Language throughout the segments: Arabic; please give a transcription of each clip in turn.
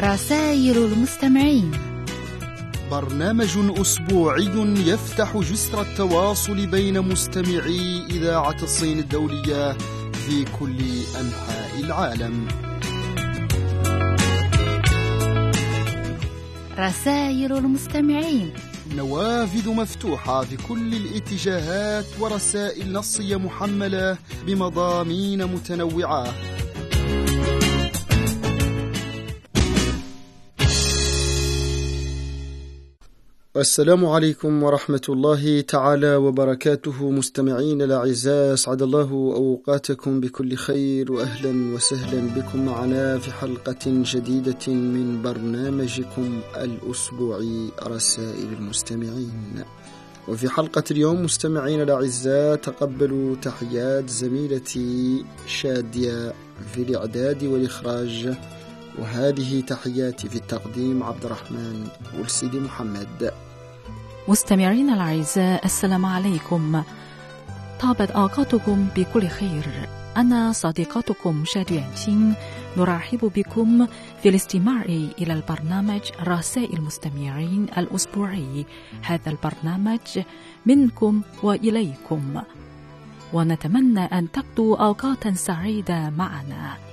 رسائل المستمعين. برنامج أسبوعي يفتح جسر التواصل بين مستمعي إذاعة الصين الدولية في كل أنحاء العالم. رسائل المستمعين. نوافذ مفتوحة في كل الاتجاهات ورسائل نصية محملة بمضامين متنوعة. السلام عليكم ورحمة الله تعالى وبركاته. مستمعين الأعزاء أسعد الله أوقاتكم بكل خير وأهلا وسهلا بكم معنا في حلقة جديدة من برنامجكم الأسبوعي رسائل المستمعين. وفي حلقة اليوم مستمعين الأعزاء تقبلوا تحيات زميلتي شادية في الإعداد والإخراج وهذه تحياتي في التقديم عبد الرحمن والسيدي محمد. مستمعينا الأعزاء السلام عليكم. طابت أوقاتكم بكل خير. أنا صديقتكم شاد يانشين نرحب بكم في الاستماع إلى البرنامج رسائل المستمعين الأسبوعي. هذا البرنامج منكم وإليكم. ونتمنى أن تقضوا أوقاتا سعيدة معنا.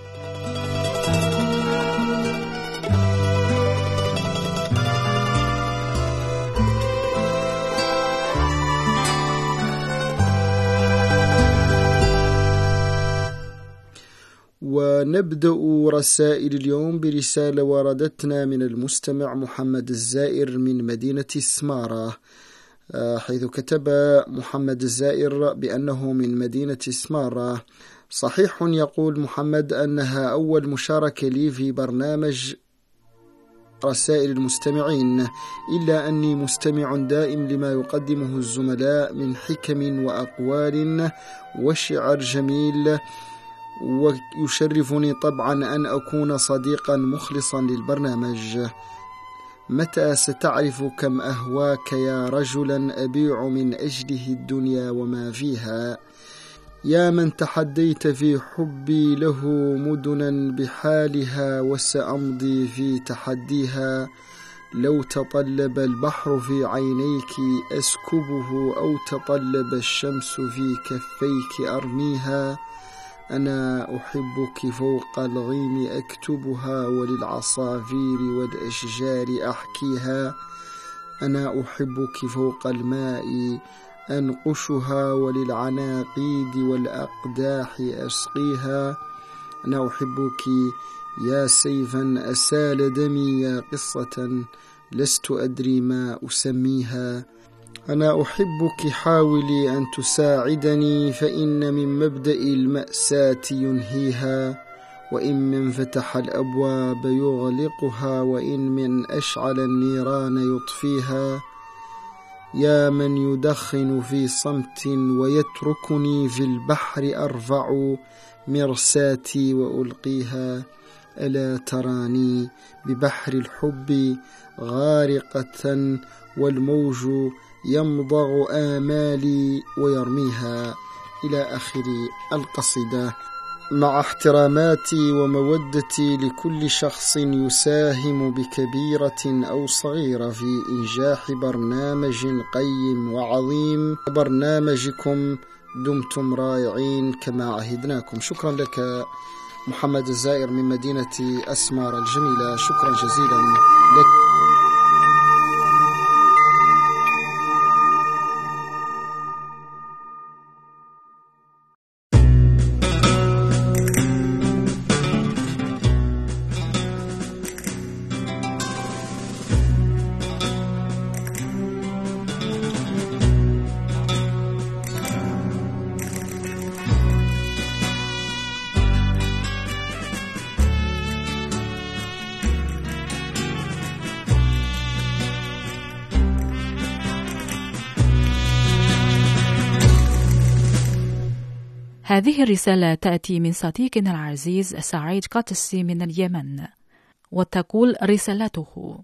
ونبدأ رسائل اليوم برسالة وردتنا من المستمع محمد الزائر من مدينة سمارة. حيث كتب محمد الزائر بأنه من مدينة سمارة. صحيح يقول محمد أنها أول مشاركة لي في برنامج رسائل المستمعين إلا أني مستمع دائم لما يقدمه الزملاء من حكم وأقوال وشعر جميل. ويشرفني طبعا أن أكون صديقا مخلصا للبرنامج. متى ستعرف كم أهواك يا رجلا أبيع من أجله الدنيا وما فيها؟ يا من تحديت في حبي له مدنا بحالها وسأمضي في تحديها. لو تطلب البحر في عينيك أسكبه أو تطلب الشمس في كفيك أرميها. أنا أحبك فوق الغيم أكتبها وللعصافير والأشجار أحكيها. أنا أحبك فوق الماء أنقشها وللعناقيد والأقداح أسقيها أنا أحبك يا سيفا أسال دمي يا قصة لست أدري ما أسميها. أنا أحبك حاولي أن تساعدني فإن من مبدأ المأساة ينهيها وإن من فتح الأبواب يغلقها وإن من أشعل النيران يطفيها. يا من يدخن في صمت ويتركني في البحر أرفع مرساتي وألقيها. ألا تراني ببحر الحب غارقة والموج يمضغ آمالي ويرميها إلى آخر القصيدة. مع احتراماتي ومودتي لكل شخص يساهم بكبيرة أو صغيرة في إنجاح برنامج قيم وعظيم. برنامجكم دمتم رائعين كما عهدناكم. شكرا لك محمد الزائر من مدينة أسمار الجميلة. شكرا جزيلا لك. هذه الرسالة تأتي من صديقنا العزيز سعيد قطسي من اليمن وتقول رسالته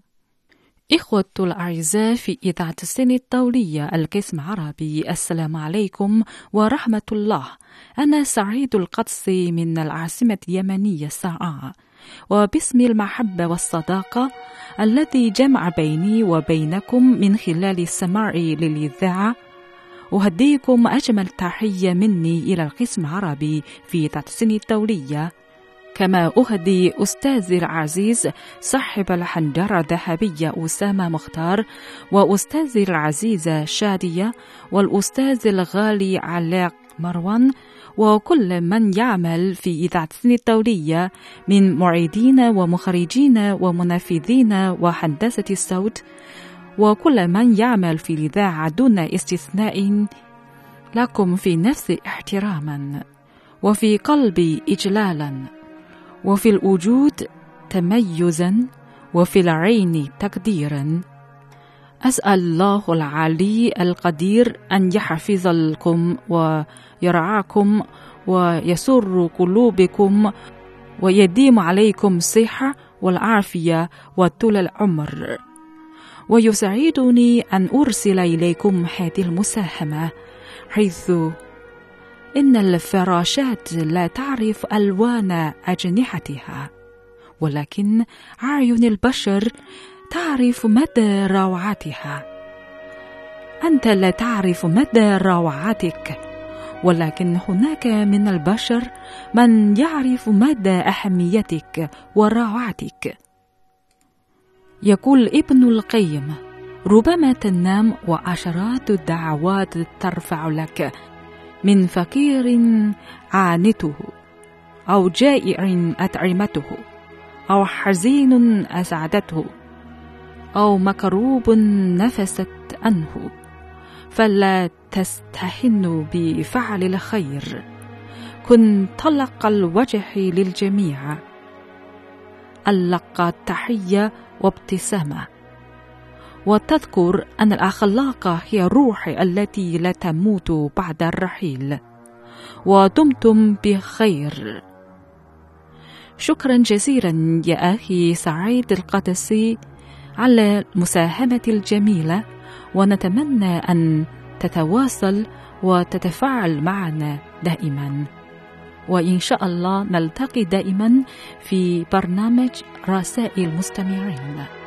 إخوة الأعزاء في إذاعة السنة الدولية القسم العربي السلام عليكم ورحمة الله. أنا سعيد القدس من العاصمة اليمنية سعاء وباسم المحبة والصداقة الذي جمع بيني وبينكم من خلال السماع للإذاعة أهديكم أجمل تحية مني إلى القسم العربي في السنة الدولية. كما أهدي أستاذي العزيز صاحب الحنجرة الذهبية أسامة مختار وأستاذي العزيزة شادية والأستاذ الغالي علاء مروان وكل من يعمل في إذاعة الدولية من معيدين ومخرجين ومنفذين وهندسة الصوت وكل من يعمل في الإذاعة دون استثناء لكم في نفس احتراما وفي قلبي إجلالا وفي الوجود تميزا وفي العين تقديرا. أسأل الله العلي القدير أن يحفظكم ويرعاكم ويسر قلوبكم ويديم عليكم الصحة والعافية وطول العمر. ويسعدني أن أرسل إليكم هذه المساهمة حيث إن الفراشات لا تعرف ألوان أجنحتها ولكن أعين البشر تعرف مدى روعتها. أنت لا تعرف مدى روعتك ولكن هناك من البشر من يعرف مدى أهميتك وروعتك. يقول ابن القيم ربما تنام وعشرات الدعوات ترفع لك من فقير عانته أو جائع أطعمته أو حزين أسعدته أو مكروب نفست عنه فلا تستهن بفعل الخير. كن طلق الوجه للجميع. ألق تحية وابتسامة. وتذكر أن الأخلاق هي الروح التي لا تموت بعد الرحيل. ودمتم بخير. شكرا جزيلا يا أخي سعيد القدسي على المساهمة الجميلة ونتمنى أن تتواصل وتتفاعل معنا دائما. وإن شاء الله نلتقي دائما في برنامج رسائل مستمعين.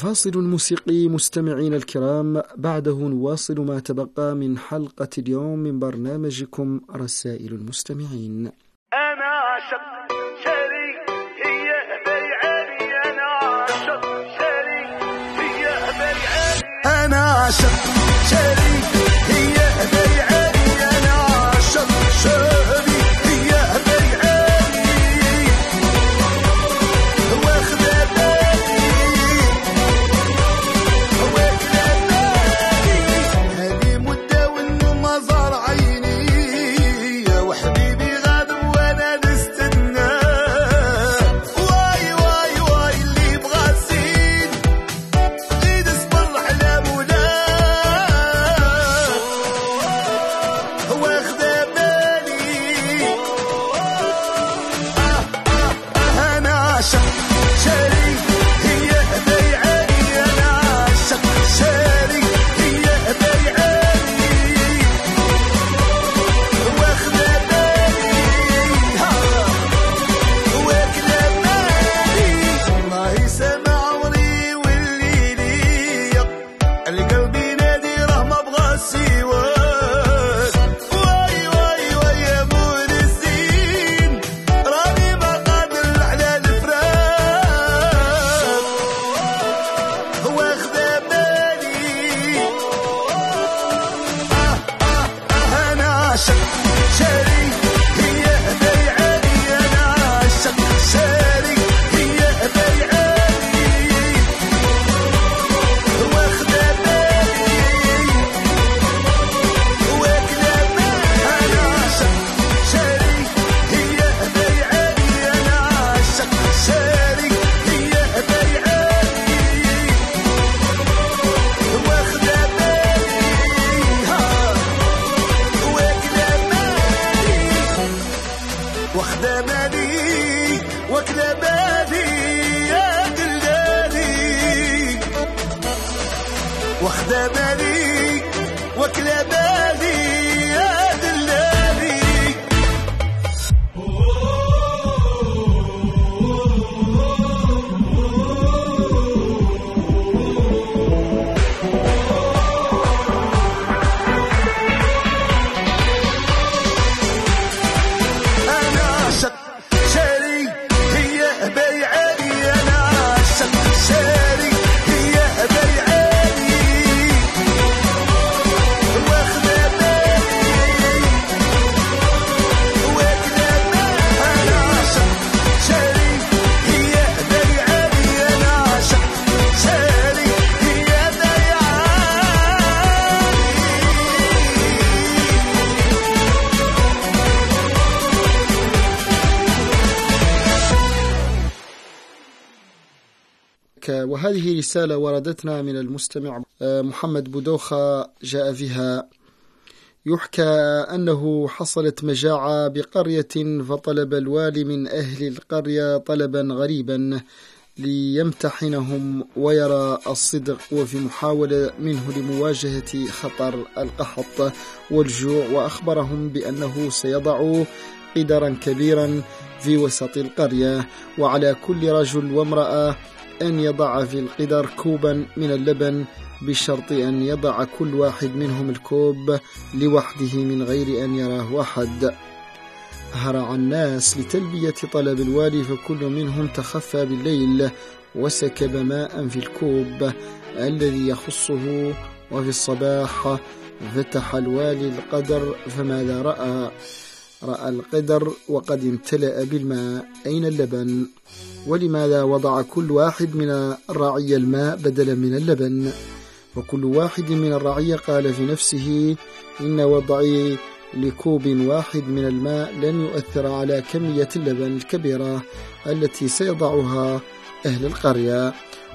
فاصل موسيقي مستمعين الكرام. بعده نواصل ما تبقى من حلقة اليوم من برنامجكم رسائل المستمعين. أنا عاشق شريك هي بيعاني. أنا عاشق شريك هي بيعاني. أنا عاشق شريك هي بيعاني. أنا عاشق شريك وهذه رسالة وردتنا من المستمع آه، محمد بودوخة جاء فيها يحكى أنه حصلت مجاعة بقرية فطلب الوالي من أهل القرية طلبا غريبا ليمتحنهم ويرى الصدق وفي محاولة منه لمواجهة خطر القحط. والجوع وأخبرهم بأنه سيضع قدرا كبيرا في وسط القرية. وعلى كل رجل وامرأة أن يضع في القدر كوبا من اللبن بشرط أن يضع كل واحد منهم الكوب لوحده من غير أن يراه أحد. هرع الناس لتلبية طلب الوالي فكل منهم تخفى بالليل وسكب ماء في الكوب الذي يخصه. وفي الصباح فتح الوالي القدر فماذا رأى؟ رأى القدر وقد امتلأ بالماء. أين اللبن؟ ولماذا وضع كل واحد من الرعية الماء بدلا من اللبن؟ وكل واحد من الرعية قال في نفسه إن وضعي لكوب واحد من الماء لن يؤثر على كمية اللبن الكبيرة التي سيضعها أهل القرية.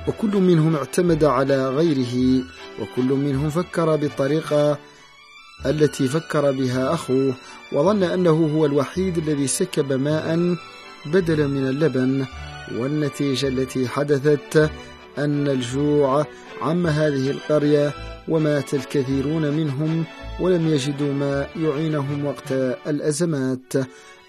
وكل منهم اعتمد على غيره وكل منهم فكر بالطريقة التي فكر بها أخوه. وظن أنه هو الوحيد الذي سكب ماء بدلا من اللبن. والنتيجة التي حدثت أن الجوع عم هذه القرية ومات الكثيرون منهم ولم يجدوا ما يعينهم وقت الأزمات.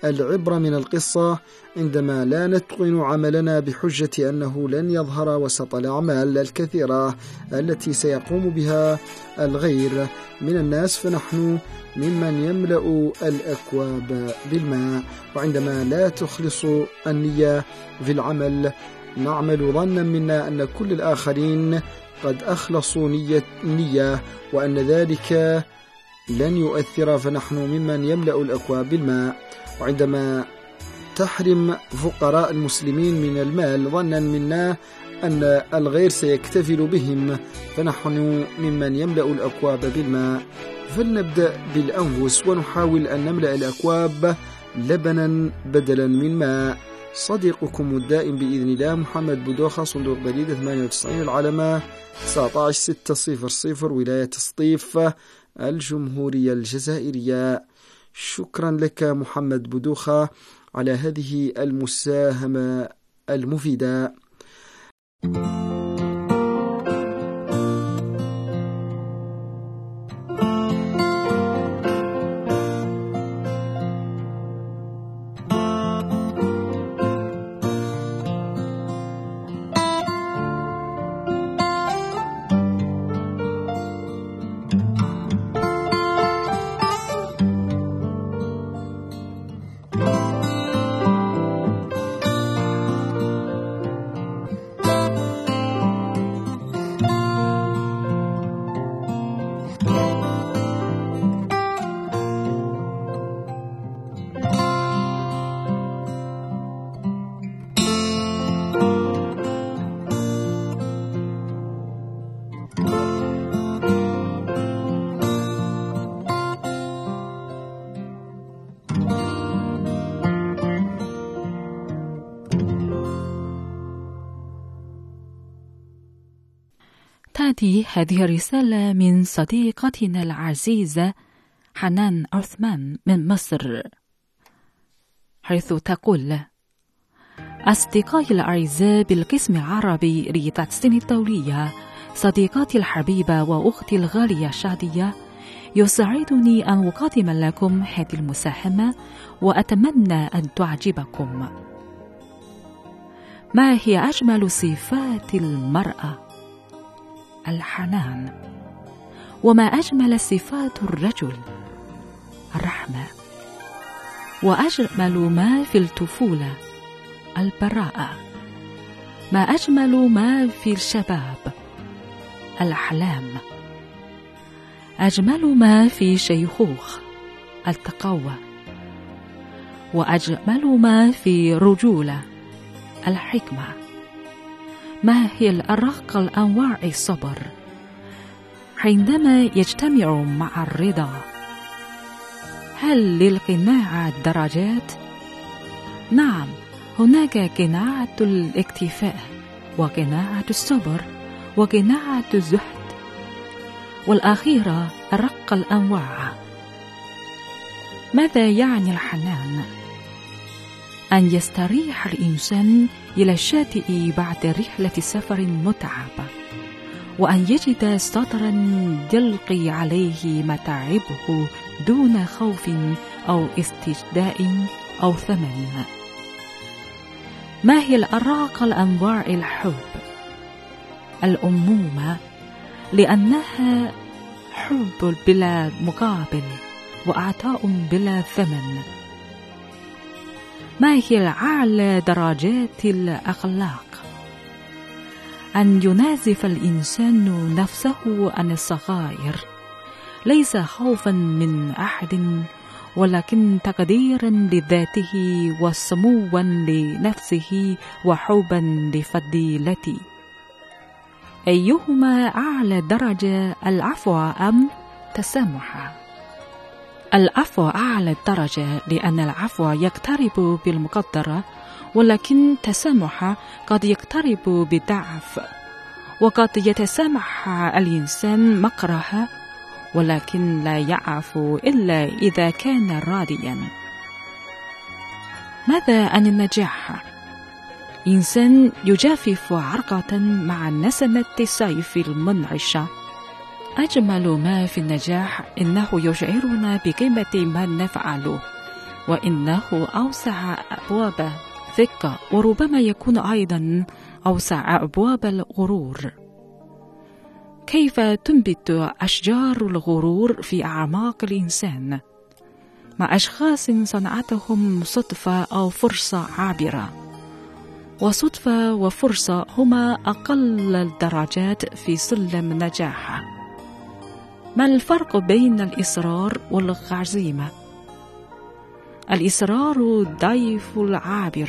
العبرة من القصة عندما لا نتقن عملنا بحجة أنه لن يظهر وسط الأعمال الكثيرة التي سيقوم بها الغير من الناس فنحن ممن يملأ الأكواب بالماء وعندما لا تخلص النية في العمل نعمل ظنا منا أن كل الآخرين قد أخلصوا نية, نية وأن ذلك لن يؤثر فنحن ممن يملأ الأكواب بالماء. وعندما تحرم فقراء المسلمين من المال ظنا منا أن الغير سيكتفل بهم فنحن ممن يملأ الأكواب بالماء. فلنبدأ بالأنفس ونحاول أن نملأ الأكواب لبنا بدلا من ماء. صديقكم الدائم بإذن الله محمد بودوخة صندوق بريدة 98 العلمة 19600 ولاية سطيف الجمهورية الجزائرية. شكرا لك محمد بودوخة على هذه المساهمة المفيدة. تأتي هذه الرسالة من صديقتنا العزيزة حنان عثمان من مصر حيث تقول أصدقائي الأعزاء بالقسم العربي لتحسين الدولية صديقاتي الحبيبة وأختي الغالية شادية يسعدني أن أقدم لكم هذه المساهمة وأتمنى أن تعجبكم ما هي أجمل صفات المرأة؟ الحنان. وما أجمل صفات الرجل؟ الرحمة. وأجمل ما في الطفولة البراءة. ما أجمل ما في الشباب الأحلام. أجمل ما في شيخوخ التقوى. وأجمل ما في رجولة الحكمة. ما هي الأرق الأنواع الصبر عندما يجتمع مع الرضا هل للقناعة درجات؟ نعم هناك قناعة الاكتفاء وقناعة الصبر وقناعة الزهد والأخيرة أرق الأنواع ماذا يعني الحنان؟ أن يستريح الإنسان إلى الشاطئ بعد رحلة سفر متعبة وأن يجد سطرا يلقي عليه متاعبه دون خوف أو استجداء أو ثمن ما هي الأراق الأنواع الحب؟ الأمومة لأنها حب بلا مقابل وعطاء بلا ثمن ما هي أعلى درجات الأخلاق؟ أن ينازف الإنسان نفسه عن الصغائر ليس خوفا من أحد ولكن تقديرا لذاته وسموا لنفسه وحبا لفضيلته أيهما أعلى درجة العفو أم تسامح؟ العفو أعلى درجة لأن العفو يقترب بالمقدرة ولكن تسامح قد يقترب بالضعف وقد يتسامح الإنسان مكره ولكن لا يعفو إلا إذا كان راضيا ماذا عن النجاح؟ إنسان يجافف عرقة مع نسمة السيف المنعشة أجمل ما في النجاح إنه يشعرنا بقيمة ما نفعله وإنه أوسع أبواب الثقة وربما يكون أيضا أوسع أبواب الغرور. كيف تنبت أشجار الغرور في أعماق الإنسان؟ مع أشخاص صنعتهم صدفة أو فرصة عابرة. وصدفة وفرصة هما أقل الدرجات في سلم النجاح. ما الفرق بين الإصرار والعزيمة؟ الإصرار ضيف العابر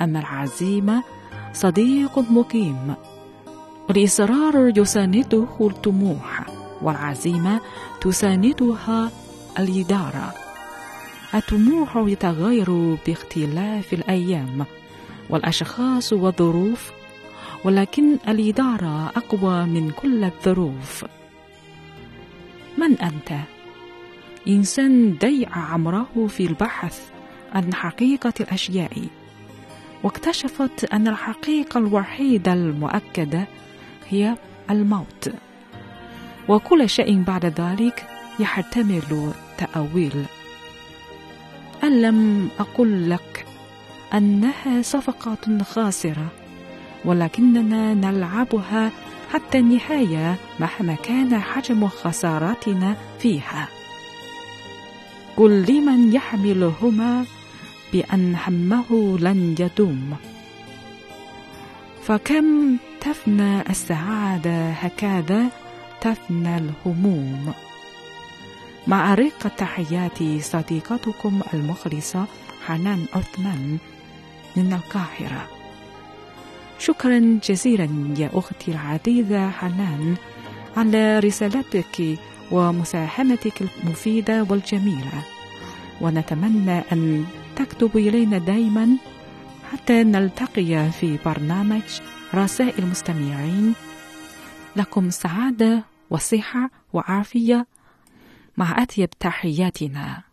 أما العزيمة صديق مقيم. الإصرار يسانده الطموح والعزيمة تساندها الإدارة. الطموح يتغير باختلاف الأيام والأشخاص والظروف ولكن الإدارة أقوى من كل الظروف. من أنت؟ إنسان ضيع عمره في البحث عن حقيقة الأشياء. واكتشفت أن الحقيقة الوحيدة المؤكدة هي الموت. وكل شيء بعد ذلك يحتمل تأويل. ألم أقل لك أنها صفقة خاسرة ولكننا نلعبها حتى النهاية مهما كان حجم خسارتنا فيها. قل لمن يحملهما بأن همه لن يدوم. فكم تفنى السعادة هكذا تفنى الهموم. مع رقة تحياتي صديقتكم المخلصة حنان عثمان. من القاهرة. شكرا جزيلا يا أختي العزيزة حنان على رسالتك ومساهمتك المفيدة والجميلة. ونتمنى أن تكتب إلينا دائما حتى نلتقي في برنامج رسائل المستمعين. لكم سعادة وصحة وعافية. مع أطيب تحياتنا.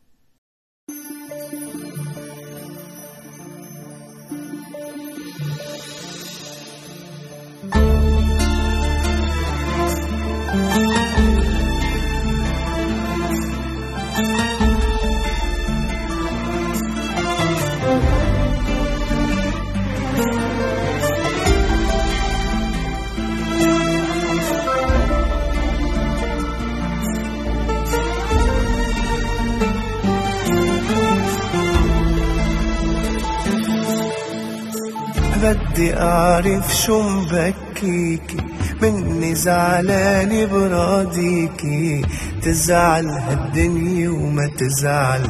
بدي أعرف شو مبكيكي مني زعلانة براضيكي تزعل هالدنيا وما تزعل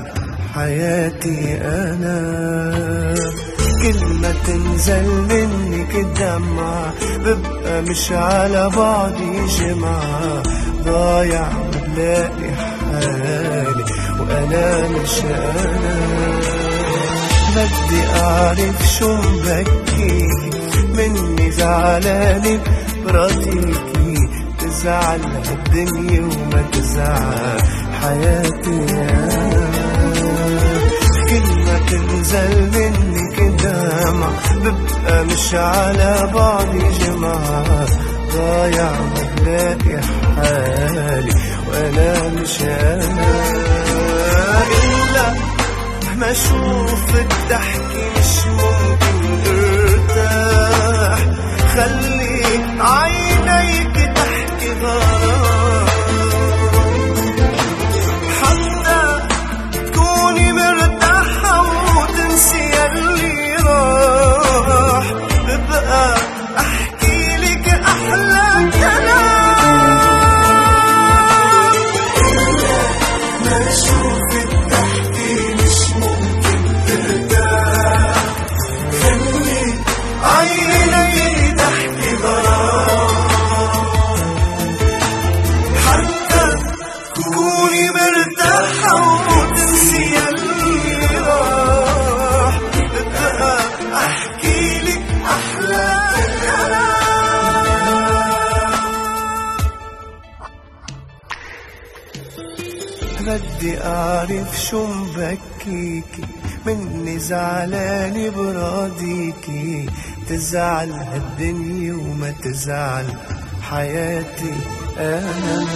حياتي أنا. كل ما تنزل منك الدمعة ببقى مش على بعضي جمعة. ضايع بلاقي حالي وأنا مش أنا. بدي أعرف شو مبكي مني زعلانة براضيكي تزعل هالدنيا وما تزعل حياتي. كل ما تنزل منك دمع ببقى مش على بعضي جمعة ضايع ما بلاقي حالي وأنا مش أنا ما اشوفك تحكي مش ممكن ارتاح خلي عينيك تحكي غرام بدي أعرف شو مبكيكي مني زعلانة براضيكي تزعل هالدنيا وما تزعل حياتي أنا.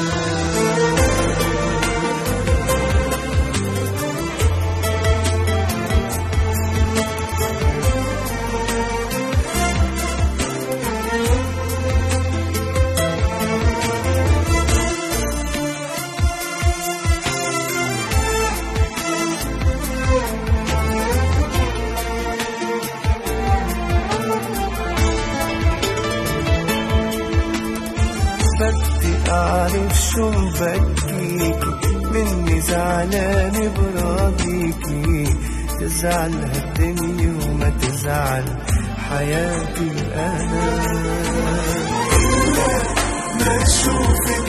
تزعل هالدنيا وما تزعل حياتي أنا ما أشوفك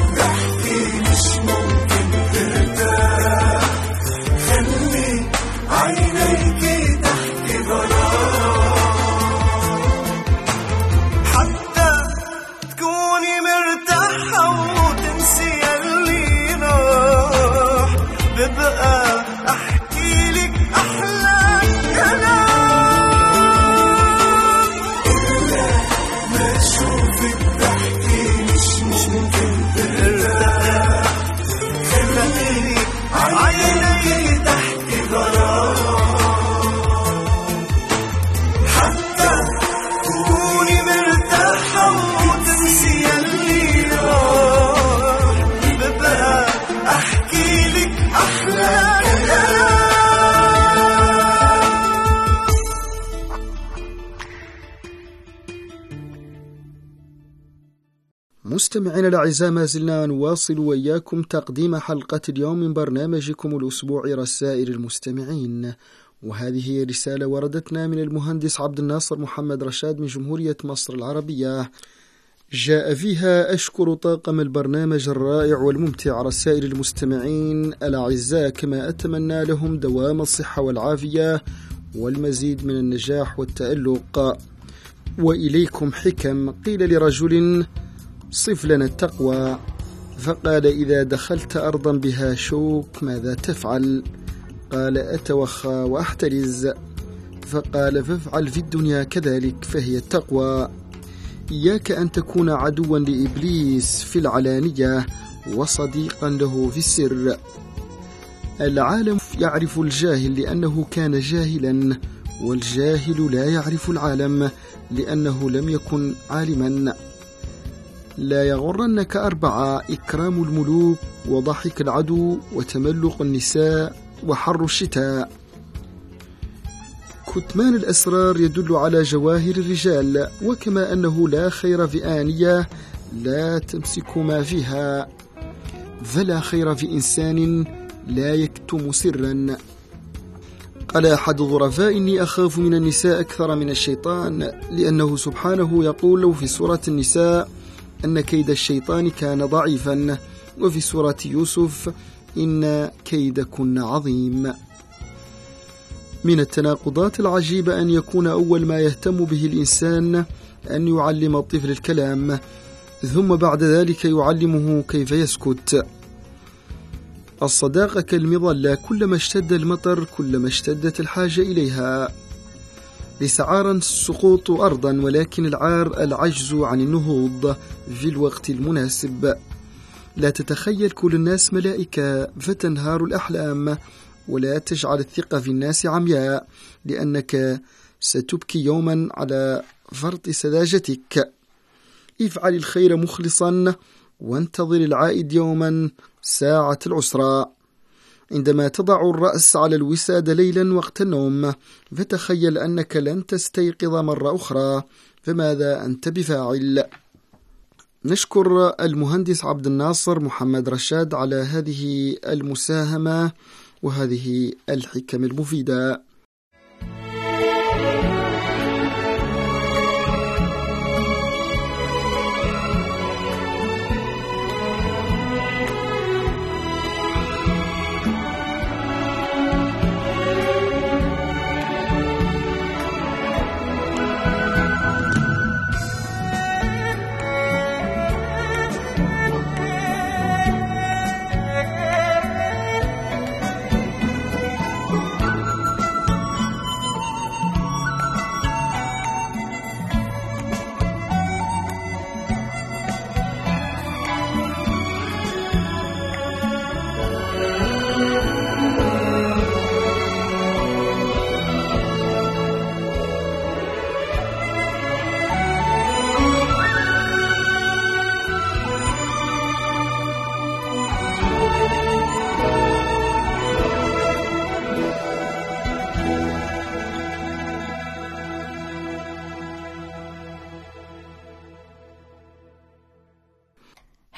مستمعينا الأعزاء ما زلنا نواصل وإياكم تقديم حلقة اليوم من برنامجكم الأسبوعي رسائل المستمعين. وهذه رسالة وردتنا من المهندس عبد الناصر محمد رشاد من جمهورية مصر العربية. جاء فيها أشكر طاقم البرنامج الرائع والممتع رسائل المستمعين الأعزاء كما أتمنى لهم دوام الصحة والعافية والمزيد من النجاح والتألق. وإليكم حكم. قيل لرجل صف لنا التقوى. فقال إذا دخلت أرضا بها شوك ماذا تفعل؟ قال أتوخى وأحترز. فقال فافعل في الدنيا كذلك فهي التقوى. إياك أن تكون عدوا لإبليس في العلانية وصديقا له في السر. العالم يعرف الجاهل لأنه كان جاهلا والجاهل لا يعرف العالم لأنه لم يكن عالما. لا يغرنك أربعة إكرام الملوك وضحك العدو وتملق النساء وحر الشتاء. كتمان الأسرار يدل على جواهر الرجال وكما أنه لا خير في آنية لا تمسك ما فيها. فلا خير في إنسان لا يكتم سرا. قال أحد الظرفاء إني أخاف من النساء أكثر من الشيطان لأنه سبحانه يقول في سورة النساء أن كيد الشيطان كان ضعيفا. وفي سورة يوسف إن كيدكن عظيم. من التناقضات العجيبة أن يكون أول ما يهتم به الإنسان أن يعلم الطفل الكلام ثم بعد ذلك يعلمه كيف يسكت. الصداقة كالمظلة كلما اشتد المطر كلما اشتدت الحاجة إليها. ليس عارا السقوط أرضا ولكن العار العجز عن النهوض في الوقت المناسب. لا تتخيل كل الناس ملائكة فتنهار الأحلام ولا تجعل الثقة في الناس عمياء لأنك ستبكي يوما على فرط سذاجتك. افعل الخير مخلصا وانتظر العائد يوما ساعة العسرى. عندما تضع الرأس على الوساد ليلا وقت النوم فتخيل أنك لن تستيقظ مرة أخرى فماذا أنت بفاعل؟ نشكر المهندس عبد الناصر محمد رشاد على هذه المساهمة وهذه الحكم المفيدة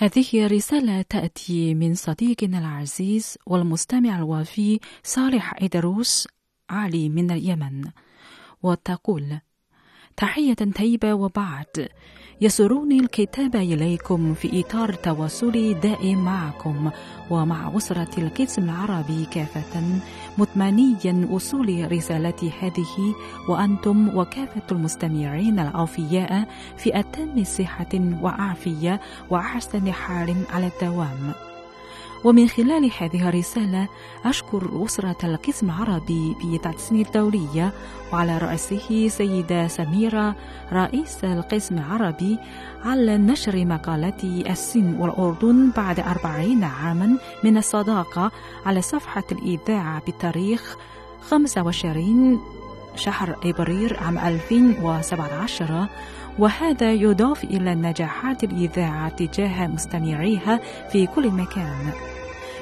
هذه رسالة تأتي من صديقنا العزيز والمستمع الوفي صالح إدروس علي من اليمن وتقول تحية طيبة وبعد. يسرني الكتاب إليكم في إطار تواصلي دائم معكم ومع أسرة القسم العربي كافة متمنيا وصول رسالتي هذه وأنتم وكافة المستمعين الأوفياء في أتم صحة وعافية وأحسن حال على الدوام. ومن خلال هذه الرسالة أشكر أسرة القسم العربي بتحسين الدولية وعلى رأسه سيدة سميرة رئيس القسم العربي على نشر مقالة السن والأردن بعد أربعين عاما من الصداقة على صفحة الإذاعة بتاريخ 25 شهر إبريل عام 2017 وهذا يضاف إلى نجاحات الإذاعة تجاه مستمعيها في كل مكان.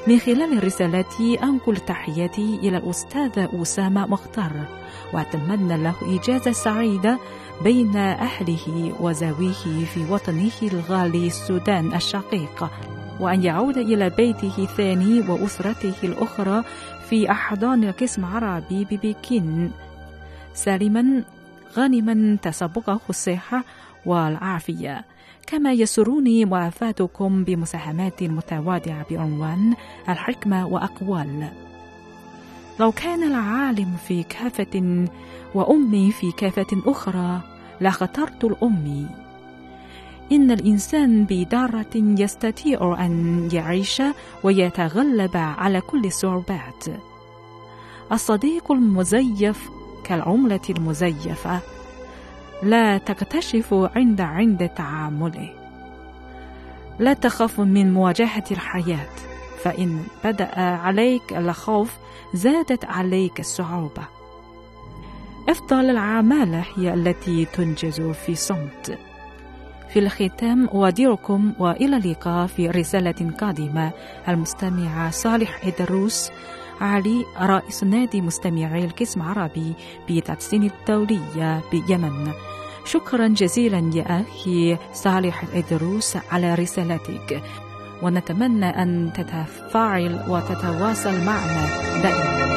من خلال رسالتي أنقل تحياتي إلى الأستاذ أسامة مختار وأتمنى له إجازة سعيدة بين أهله وزاويه في وطنه الغالي السودان الشقيق وأن يعود إلى بيته الثاني وأسرته الأخرى في أحضان القسم العربي ببكين. سالما غانما تسبقه الصحة والعافية. كما يسرني موافاتكم بمساهمات متواضعة بعنوان الحكمة وأقوال. لو كان العالم في كافة وأمي في كافة أخرى لاخترت الأمي. إن الإنسان بدارة يستطيع أن يعيش ويتغلب على كل الصعوبات. الصديق المزيف كالعملة المزيفة. لا تكتشف عند عند تعامله. لا تخف من مواجهة الحياة فإن بدأ عليك الخوف زادت عليك الصعوبة. أفضل الأعمال هي التي تنجز في صمت. في الختام أودعكم وإلى اللقاء في رسالة قادمة. المستمع صالح إدروس علي رئيس نادي مستمعي القسم عربي بتحسين الدولية بيمن. شكرا جزيلا يا أخي صالح الإدروس على رسالتك. ونتمنى أن تتفاعل وتتواصل معنا دائما.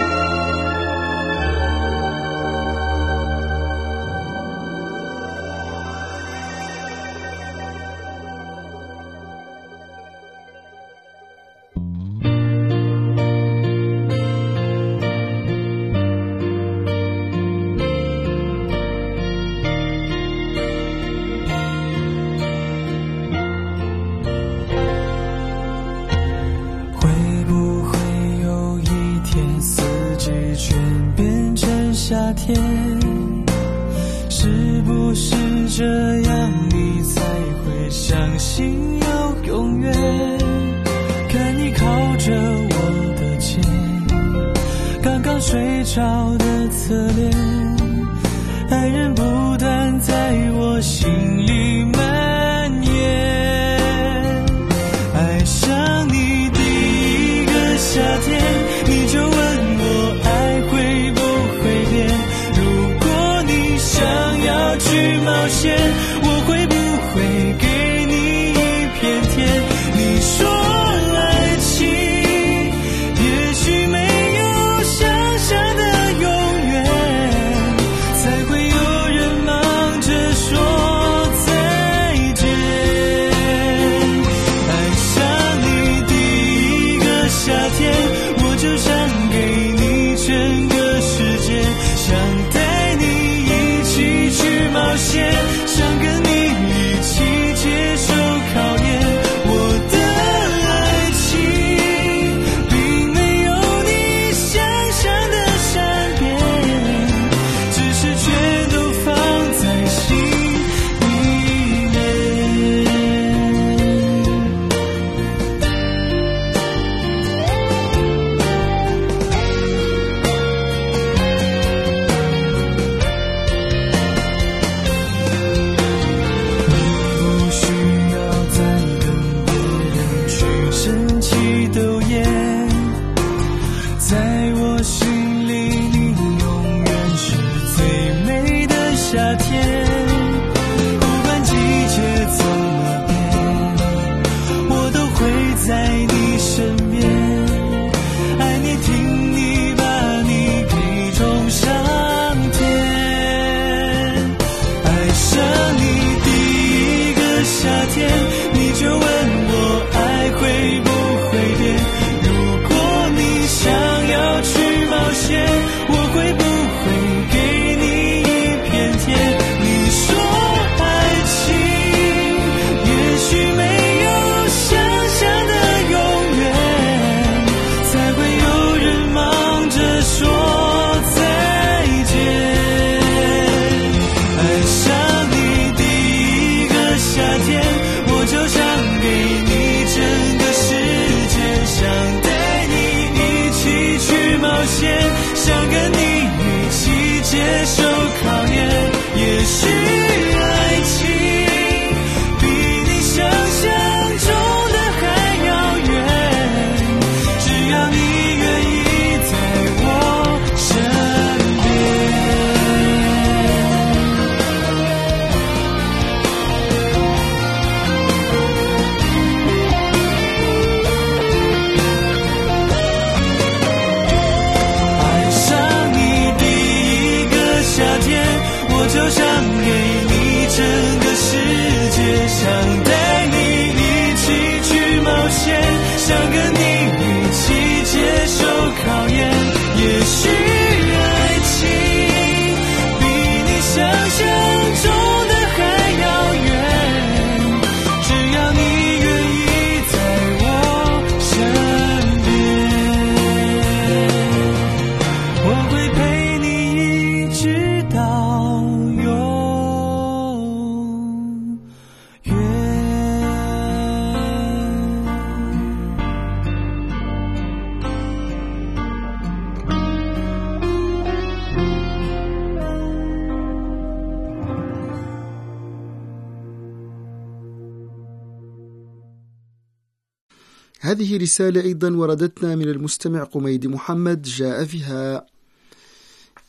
هذه رسالة أيضا وردتنا من المستمع قميد محمد جاء فيها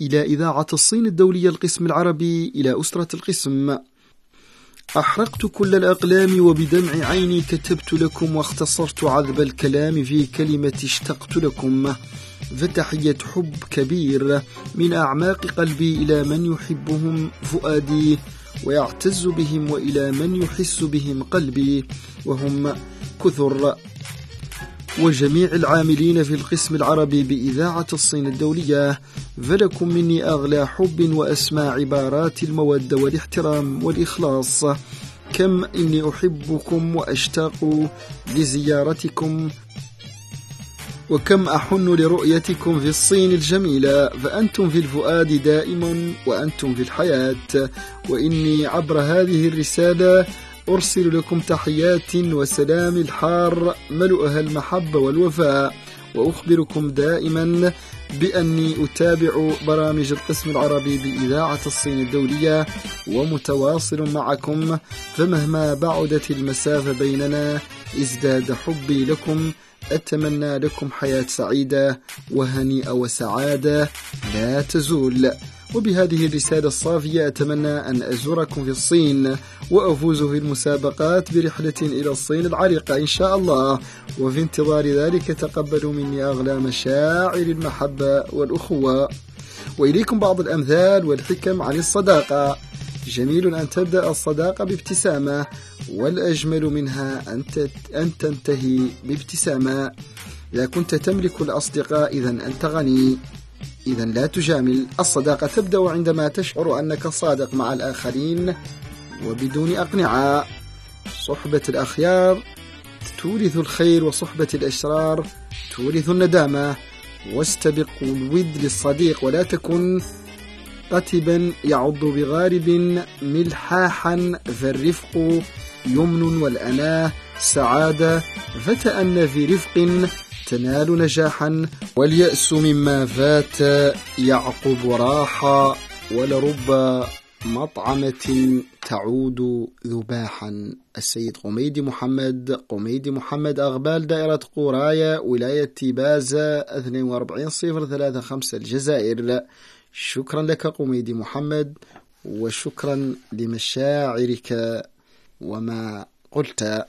إلى إذاعة الصين الدولية القسم العربي إلى أسرة القسم. أحرقت كل الأقلام وبدمع عيني كتبت لكم واختصرت عذب الكلام في كلمة اشتقت لكم. فتحية حب كبير من أعماق قلبي إلى من يحبهم فؤادي ويعتز بهم وإلى من يحس بهم قلبي وهم كثر. وجميع العاملين في القسم العربي بإذاعة الصين الدولية فلكم مني أغلى حب وأسمى عبارات المودة والاحترام والإخلاص. كم إني أحبكم وأشتاق لزيارتكم وكم أحن لرؤيتكم في الصين الجميلة. فأنتم في الفؤاد دائما وأنتم في الحياة وإني عبر هذه الرسالة أرسل لكم تحيات وسلام الحار ملؤها المحبة والوفاء وأخبركم دائما بأني أتابع برامج القسم العربي بإذاعة الصين الدولية ومتواصل معكم فمهما بعدت المسافة بيننا ازداد حبي لكم أتمنى لكم حياة سعيدة وهنيئة وسعادة لا تزول. وبهذه الرسالة الصافية أتمنى أن أزوركم في الصين وأفوز في المسابقات برحلة إلى الصين العريقة إن شاء الله. وفي انتظار ذلك تقبلوا مني أغلى مشاعر المحبة والأخوة. وإليكم بعض الأمثال والحكم عن الصداقة. جميل أن تبدأ الصداقة بابتسامة والأجمل منها أن تنتهي بابتسامة. إذا كنت تملك الأصدقاء إذا أنت غني. إذا لا تجامل الصداقة تبدأ عندما تشعر أنك صادق مع الآخرين وبدون أقنعة. صحبة الأخيار تورث الخير وصحبة الأشرار تورث الندامة. واستبق الود للصديق ولا تكن قتبا يعض بغارب ملحاحا فالرفق يمن والأناة. سعادة فتأن في رفق تنال نجاحا واليأس مما فات يعقب راحة ولرب مطعمة تعود ذباحا. السيد قميدي محمد قميدي محمد أغبال دائرة قرايا ولاية تيبازا 42035 الجزائر. شكرا لك قميدي محمد وشكرا لمشاعرك وما قلت.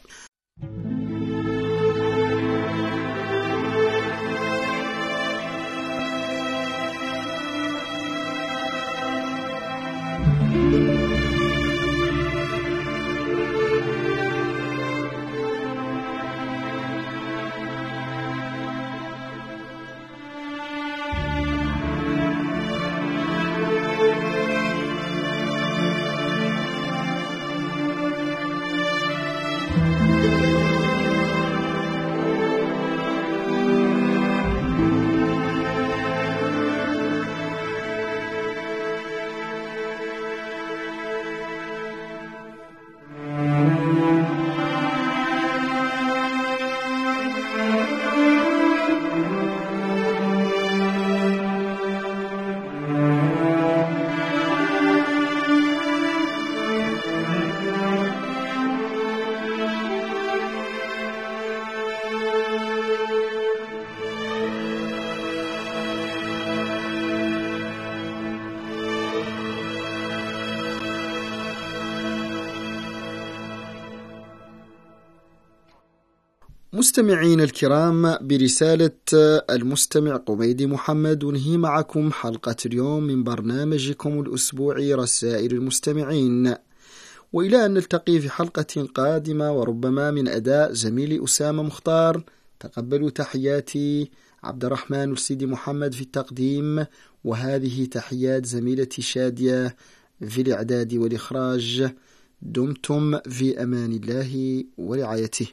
مستمعين الكرام برسالة المستمع قميدي محمد ننهي معكم حلقة اليوم من برنامجكم الأسبوعي رسائل المستمعين. وإلى أن نلتقي في حلقة قادمة وربما من أداء زميلي أسامة مختار تقبلوا تحياتي عبد الرحمن السيدي محمد في التقديم وهذه تحيات زميلتي شادية في الإعداد والإخراج. دمتم في أمان الله ورعايته.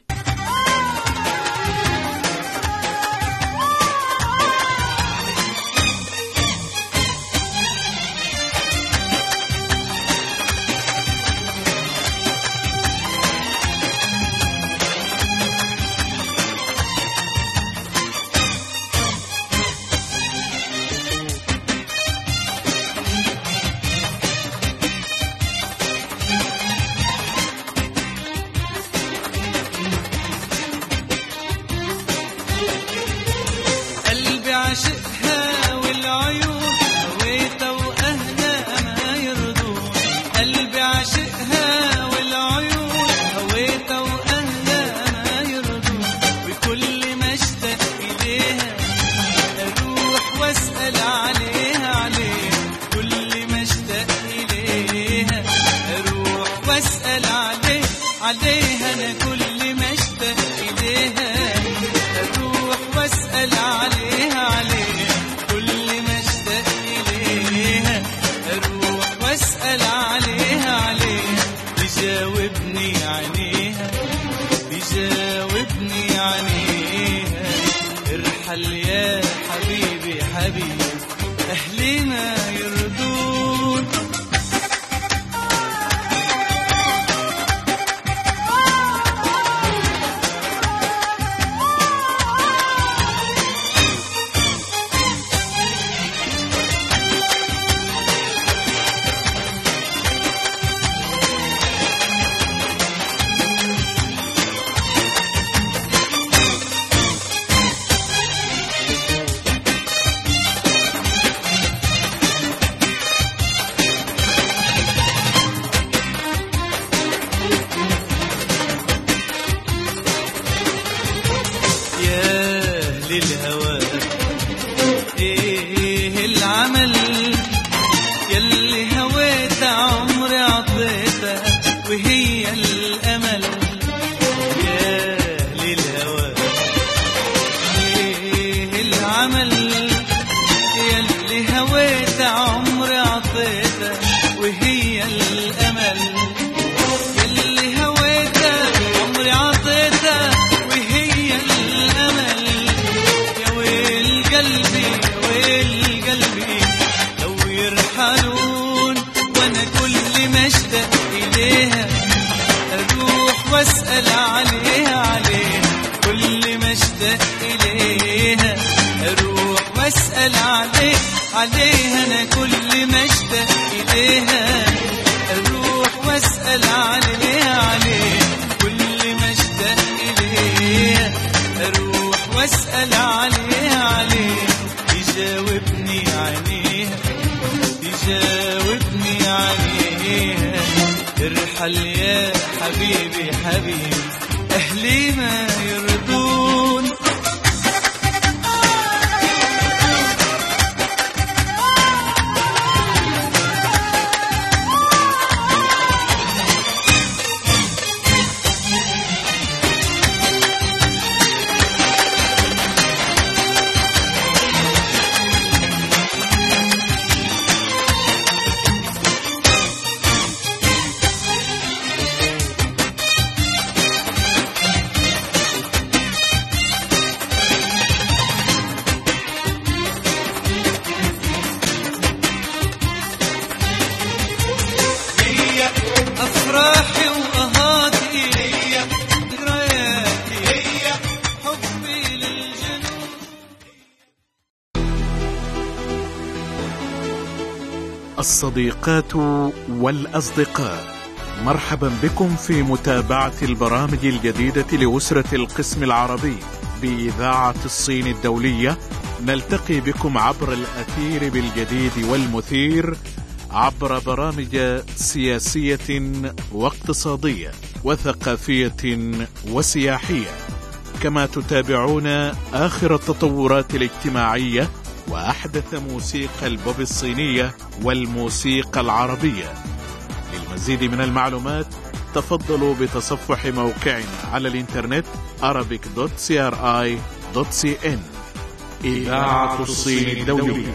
وهي الأمل. الصديقات والأصدقاء. مرحبا بكم في متابعة البرامج الجديدة لأسرة القسم العربي بإذاعة الصين الدولية. نلتقي بكم عبر الأثير بالجديد والمثير عبر برامج سياسية واقتصادية وثقافية وسياحية. كما تتابعون آخر التطورات الاجتماعية وأحدث موسيقى البوب الصينية والموسيقى العربية. للمزيد من المعلومات تفضلوا بتصفح موقعنا على الإنترنت arabic.cri.cn إذاعة الصين الدولية.